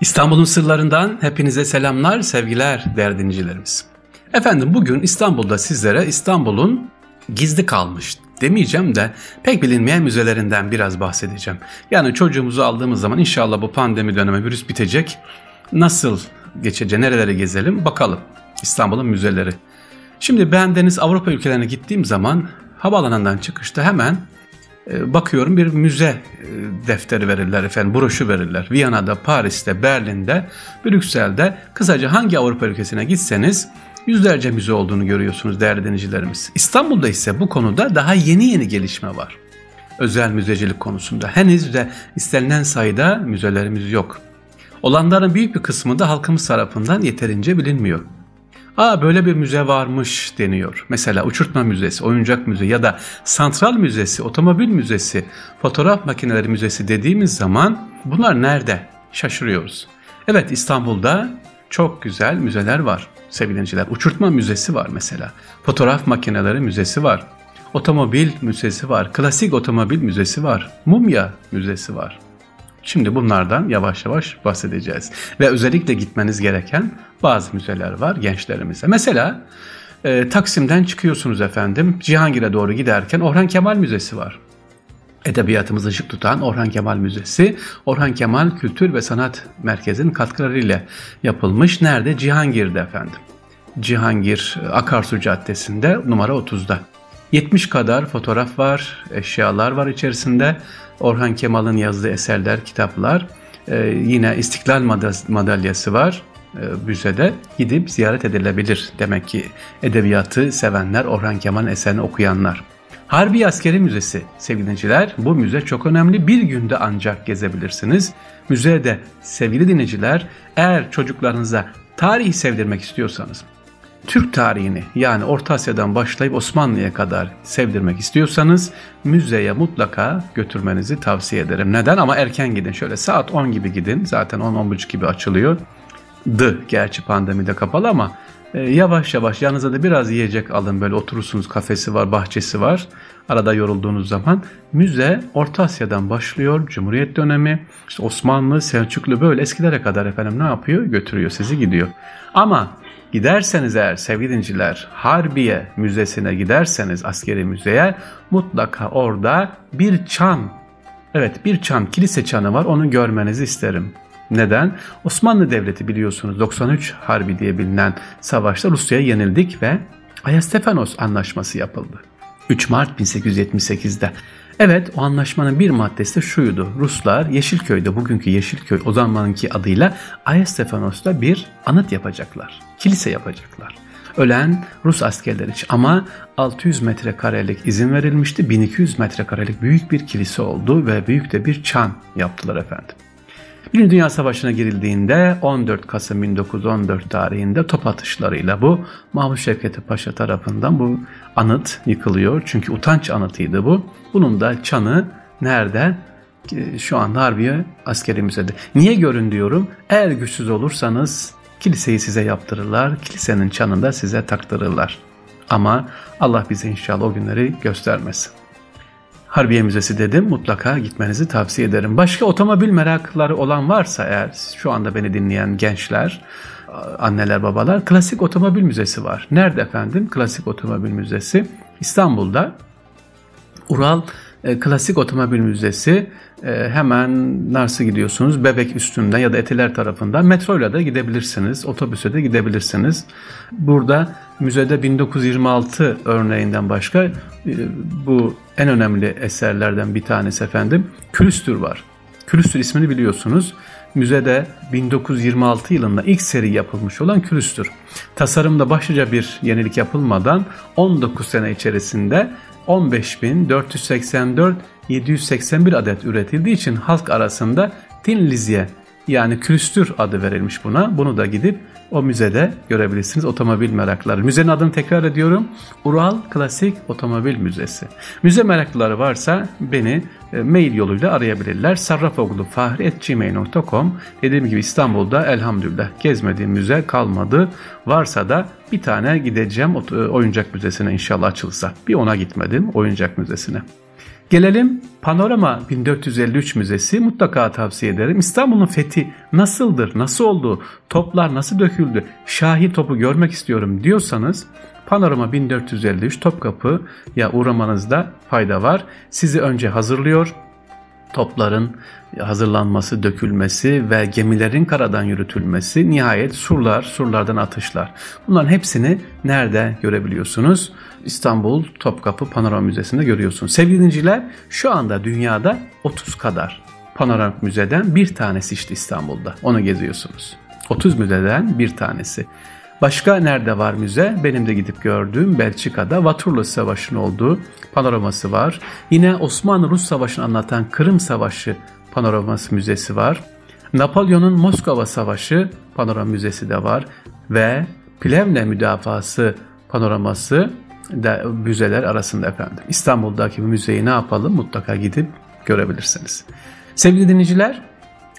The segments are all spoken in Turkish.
İstanbul'un sırlarından hepinize selamlar, sevgiler değerli dinleyicilerimiz. Efendim bugün İstanbul'da sizlere İstanbul'un gizli kalmış demeyeceğim de pek bilinmeyen müzelerinden biraz bahsedeceğim. Yani çocuğumuzu aldığımız zaman inşallah bu pandemi dönemi virüs bitecek. Nasıl geçecek, nerelere gezelim bakalım. İstanbul'un müzeleri. Şimdi ben deniz Avrupa ülkelerine gittiğim zaman havaalanından çıkışta hemen bakıyorum bir müze e, defteri verirler efendim, broşu verirler. Viyana'da, Paris'te, Berlin'de, Brüksel'de kısaca hangi Avrupa ülkesine gitseniz yüzlerce müze olduğunu görüyorsunuz değerli dinleyicilerimiz. İstanbul'da ise bu konuda daha yeni yeni gelişme var. Özel müzecilik konusunda henüz de istenilen sayıda müzelerimiz yok. Olanların büyük bir kısmı da halkımız tarafından yeterince bilinmiyor. Aa böyle bir müze varmış deniyor. Mesela uçurtma müzesi, oyuncak müze ya da santral müzesi, otomobil müzesi, fotoğraf makineleri müzesi dediğimiz zaman bunlar nerede? Şaşırıyoruz. Evet İstanbul'da çok güzel müzeler var sevgili Uçurtma müzesi var mesela. Fotoğraf makineleri müzesi var. Otomobil müzesi var. Klasik otomobil müzesi var. Mumya müzesi var. Şimdi bunlardan yavaş yavaş bahsedeceğiz. Ve özellikle gitmeniz gereken bazı müzeler var gençlerimize. Mesela e, Taksim'den çıkıyorsunuz efendim. Cihangir'e doğru giderken Orhan Kemal Müzesi var. Edebiyatımızı ışık tutan Orhan Kemal Müzesi, Orhan Kemal Kültür ve Sanat Merkezi'nin katkılarıyla yapılmış. Nerede? Cihangir'de efendim. Cihangir Akarsu Caddesi'nde numara 30'da. 70 kadar fotoğraf var, eşyalar var içerisinde. Orhan Kemal'ın yazdığı eserler, kitaplar. Ee, yine İstiklal Madalyası var e, müzede. Gidip ziyaret edilebilir. Demek ki edebiyatı sevenler, Orhan Kemal'in eserini okuyanlar. Harbi Askeri Müzesi sevgili dinleyiciler. Bu müze çok önemli. Bir günde ancak gezebilirsiniz. Müzede sevgili dinleyiciler eğer çocuklarınıza tarihi sevdirmek istiyorsanız Türk tarihini yani Orta Asya'dan başlayıp Osmanlı'ya kadar sevdirmek istiyorsanız müzeye mutlaka götürmenizi tavsiye ederim. Neden? Ama erken gidin. Şöyle saat 10 gibi gidin. Zaten 10-10.30 gibi açılıyor. Dı gerçi pandemide kapalı ama e, yavaş yavaş yanınıza da biraz yiyecek alın. Böyle oturursunuz kafesi var, bahçesi var. Arada yorulduğunuz zaman müze Orta Asya'dan başlıyor. Cumhuriyet dönemi, işte Osmanlı, Selçuklu böyle eskilere kadar efendim ne yapıyor? Götürüyor sizi gidiyor. Ama Giderseniz eğer sevgili dinciler Harbiye Müzesi'ne giderseniz askeri müzeye mutlaka orada bir çan evet bir çan kilise çanı var onu görmenizi isterim. Neden? Osmanlı Devleti biliyorsunuz 93 Harbi diye bilinen savaşta Rusya'ya yenildik ve Ayastefanos Anlaşması yapıldı. 3 Mart 1878'de. Evet o anlaşmanın bir maddesi de şuydu. Ruslar Yeşilköy'de bugünkü Yeşilköy o zamanki adıyla Ayastefanos'ta bir anıt yapacaklar. Kilise yapacaklar. Ölen Rus askerler için ama 600 metrekarelik izin verilmişti. 1200 metrekarelik büyük bir kilise oldu ve büyük de bir çan yaptılar efendim. Birinci Dünya Savaşı'na girildiğinde 14 Kasım 1914 tarihinde top atışlarıyla bu Mahmut Şevketi Paşa tarafından bu anıt yıkılıyor. Çünkü utanç anıtıydı bu. Bunun da çanı nerede? Şu anda Harbiye Askeri Müzede. Niye görün diyorum? Eğer güçsüz olursanız kiliseyi size yaptırırlar. Kilisenin çanında size taktırırlar. Ama Allah bize inşallah o günleri göstermesin. Harbiye Müzesi dedim mutlaka gitmenizi tavsiye ederim. Başka otomobil merakları olan varsa eğer şu anda beni dinleyen gençler, anneler babalar klasik otomobil müzesi var. Nerede efendim? Klasik otomobil müzesi İstanbul'da. Ural e, Klasik Otomobil Müzesi e, hemen nasıl gidiyorsunuz? Bebek üstünden ya da Etiler tarafından metroyla da gidebilirsiniz. Otobüse de gidebilirsiniz. Burada müzede 1926 örneğinden başka e, bu en önemli eserlerden bir tanesi efendim Külüstür var. Külüstür ismini biliyorsunuz. Müzede 1926 yılında ilk seri yapılmış olan külüstür. Tasarımda başlıca bir yenilik yapılmadan 19 sene içerisinde 15.484 781 adet üretildiği için halk arasında Tin Lizye yani külüstür adı verilmiş buna. Bunu da gidip o müzede görebilirsiniz otomobil meraklıları. Müzenin adını tekrar ediyorum. Ural Klasik Otomobil Müzesi. Müze meraklıları varsa beni e, mail yoluyla arayabilirler. sarrafoglufahri.gmail.com Dediğim gibi İstanbul'da elhamdülillah gezmediğim müze kalmadı. Varsa da bir tane gideceğim e, oyuncak müzesine inşallah açılsa. Bir ona gitmedim oyuncak müzesine. Gelelim Panorama 1453 Müzesi mutlaka tavsiye ederim. İstanbul'un fethi nasıldır, nasıl oldu, toplar nasıl döküldü, şahi topu görmek istiyorum diyorsanız Panorama 1453 Topkapı'ya uğramanızda fayda var. Sizi önce hazırlıyor, topların hazırlanması, dökülmesi ve gemilerin karadan yürütülmesi, nihayet surlar, surlardan atışlar. Bunların hepsini nerede görebiliyorsunuz? İstanbul Topkapı Panorama Müzesi'nde görüyorsunuz. Sevgili dinciler, şu anda dünyada 30 kadar panoramik müzeden bir tanesi işte İstanbul'da. Onu geziyorsunuz. 30 müzeden bir tanesi. Başka nerede var müze? Benim de gidip gördüğüm Belçika'da Vaturlu Savaşı'nın olduğu panoraması var. Yine Osmanlı-Rus Savaşı'nı anlatan Kırım Savaşı panoraması müzesi var. Napolyon'un Moskova Savaşı panorama müzesi de var ve Plevne müdafası panoraması da müzeler arasında efendim. İstanbul'daki bu müzeyi ne yapalım? Mutlaka gidip görebilirsiniz. Sevgili dinleyiciler,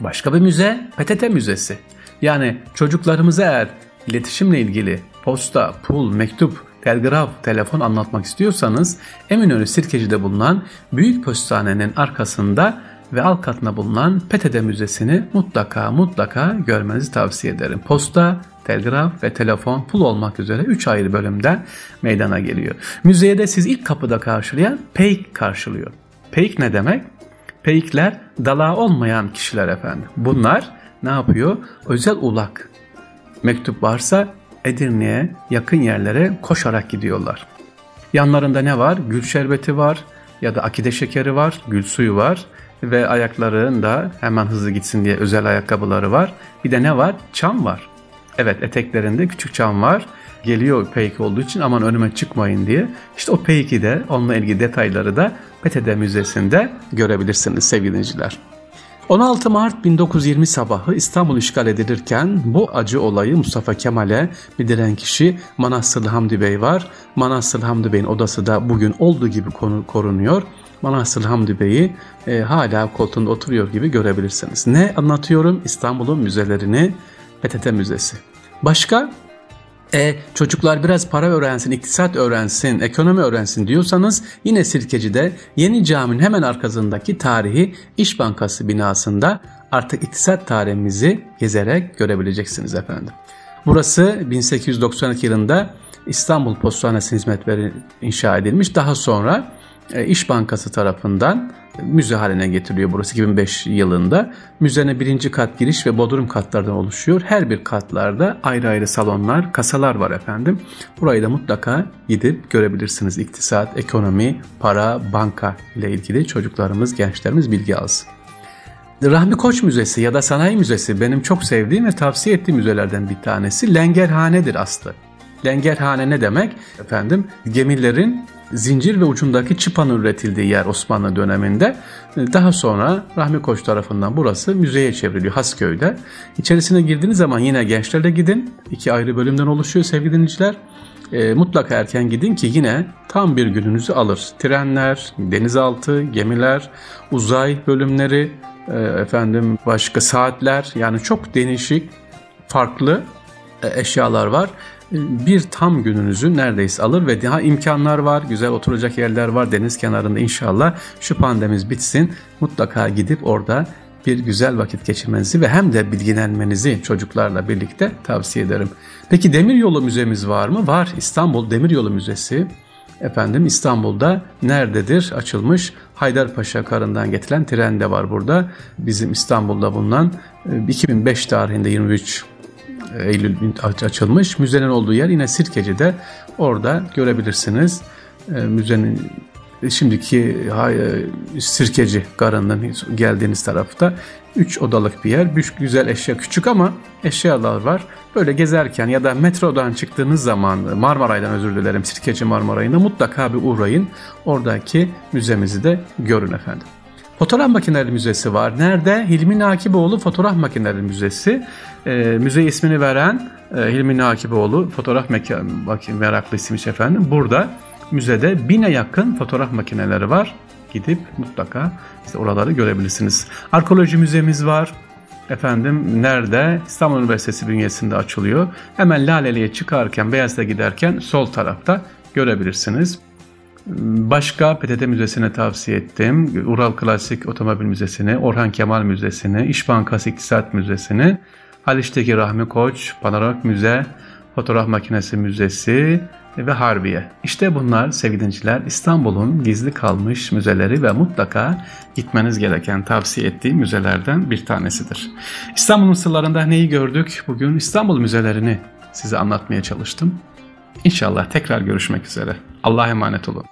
başka bir müze PTT Müzesi. Yani çocuklarımıza eğer iletişimle ilgili posta, pul, mektup, telgraf, telefon anlatmak istiyorsanız Eminönü Sirkeci'de bulunan Büyük Postane'nin arkasında ve alt katında bulunan PTT Müzesi'ni mutlaka mutlaka görmenizi tavsiye ederim. Posta, telgraf ve telefon pul olmak üzere 3 ayrı bölümden meydana geliyor. Müzeye de siz ilk kapıda karşılayan peyk karşılıyor. Peyk ne demek? Peykler dala olmayan kişiler efendim. Bunlar ne yapıyor? Özel ulak. Mektup varsa Edirne'ye yakın yerlere koşarak gidiyorlar. Yanlarında ne var? Gül şerbeti var ya da akide şekeri var, gül suyu var ve ayaklarında hemen hızlı gitsin diye özel ayakkabıları var. Bir de ne var? Çam var. Evet eteklerinde küçük çam var. Geliyor peyki olduğu için aman önüme çıkmayın diye. İşte o peyki de onunla ilgili detayları da PTD Müzesi'nde görebilirsiniz sevgili dinleyiciler. 16 Mart 1920 sabahı İstanbul işgal edilirken bu acı olayı Mustafa Kemal'e bildiren kişi Manastırlı Hamdi Bey var. Manastırlı Hamdi Bey'in odası da bugün olduğu gibi korunuyor. Manastır Hamdi Bey'i e, hala koltuğunda oturuyor gibi görebilirsiniz. Ne anlatıyorum? İstanbul'un müzelerini PTT Müzesi. Başka? E, çocuklar biraz para öğrensin, iktisat öğrensin, ekonomi öğrensin diyorsanız yine Sirkeci'de Yeni Cami'nin hemen arkasındaki tarihi İş Bankası binasında artık iktisat tarihimizi gezerek görebileceksiniz efendim. Burası 1892 yılında İstanbul Postanesi hizmetleri inşa edilmiş. Daha sonra İş Bankası tarafından müze haline getiriliyor burası 2005 yılında. Müzenin birinci kat giriş ve bodrum katlardan oluşuyor. Her bir katlarda ayrı ayrı salonlar, kasalar var efendim. Burayı da mutlaka gidip görebilirsiniz. İktisat, ekonomi, para, banka ile ilgili çocuklarımız, gençlerimiz bilgi alsın. Rahmi Koç Müzesi ya da Sanayi Müzesi benim çok sevdiğim ve tavsiye ettiğim müzelerden bir tanesi. Lengerhanedir aslı. Lengerhane ne demek? Efendim gemilerin zincir ve ucundaki çıpanın üretildiği yer Osmanlı döneminde. Daha sonra Rahmi Koç tarafından burası müzeye çevriliyor Hasköy'de. İçerisine girdiğiniz zaman yine gençlerle gidin. İki ayrı bölümden oluşuyor sevgili dinleyiciler. E, mutlaka erken gidin ki yine tam bir gününüzü alır. Trenler, denizaltı, gemiler, uzay bölümleri, e, efendim başka saatler yani çok değişik farklı e, eşyalar var bir tam gününüzü neredeyse alır ve daha imkanlar var, güzel oturacak yerler var deniz kenarında inşallah şu pandemimiz bitsin mutlaka gidip orada bir güzel vakit geçirmenizi ve hem de bilgilenmenizi çocuklarla birlikte tavsiye ederim. Peki Demiryolu Müzemiz var mı? Var. İstanbul Demiryolu Müzesi. Efendim İstanbul'da nerededir? Açılmış Haydarpaşa karından getirilen tren de var burada. Bizim İstanbul'da bulunan 2005 tarihinde 23 Eylül açılmış. Müzenin olduğu yer yine Sirkeci'de. Orada görebilirsiniz. E, müzenin şimdiki e, Sirkeci garının geldiğiniz tarafta 3 odalık bir yer. Bir güzel eşya küçük ama eşyalar var. Böyle gezerken ya da metrodan çıktığınız zaman Marmaray'dan özür dilerim Sirkeci Marmaray'ına mutlaka bir uğrayın. Oradaki müzemizi de görün efendim. Fotoğraf Makineleri Müzesi var. Nerede? Hilmi Nakiboğlu Fotoğraf Makineleri Müzesi. E, müze ismini veren e, Hilmi Nakiboğlu fotoğraf meraklısıymış efendim. Burada müzede bine yakın fotoğraf makineleri var. Gidip mutlaka işte oraları görebilirsiniz. Arkeoloji müzemiz var. Efendim nerede? İstanbul Üniversitesi bünyesinde açılıyor. Hemen Laleli'ye çıkarken, Beyaz'da giderken sol tarafta görebilirsiniz. Başka PTT Müzesi'ne tavsiye ettim. Ural Klasik Otomobil Müzesi'ni, Orhan Kemal Müzesi'ni, İş Bankası İktisat Müzesi'ni, Haliç'teki Rahmi Koç, Panoramik Müze, Fotoğraf Makinesi Müzesi ve Harbiye. İşte bunlar sevgili İstanbul'un gizli kalmış müzeleri ve mutlaka gitmeniz gereken tavsiye ettiğim müzelerden bir tanesidir. İstanbul'un sırlarında neyi gördük? Bugün İstanbul müzelerini size anlatmaya çalıştım. İnşallah tekrar görüşmek üzere. Allah'a emanet olun.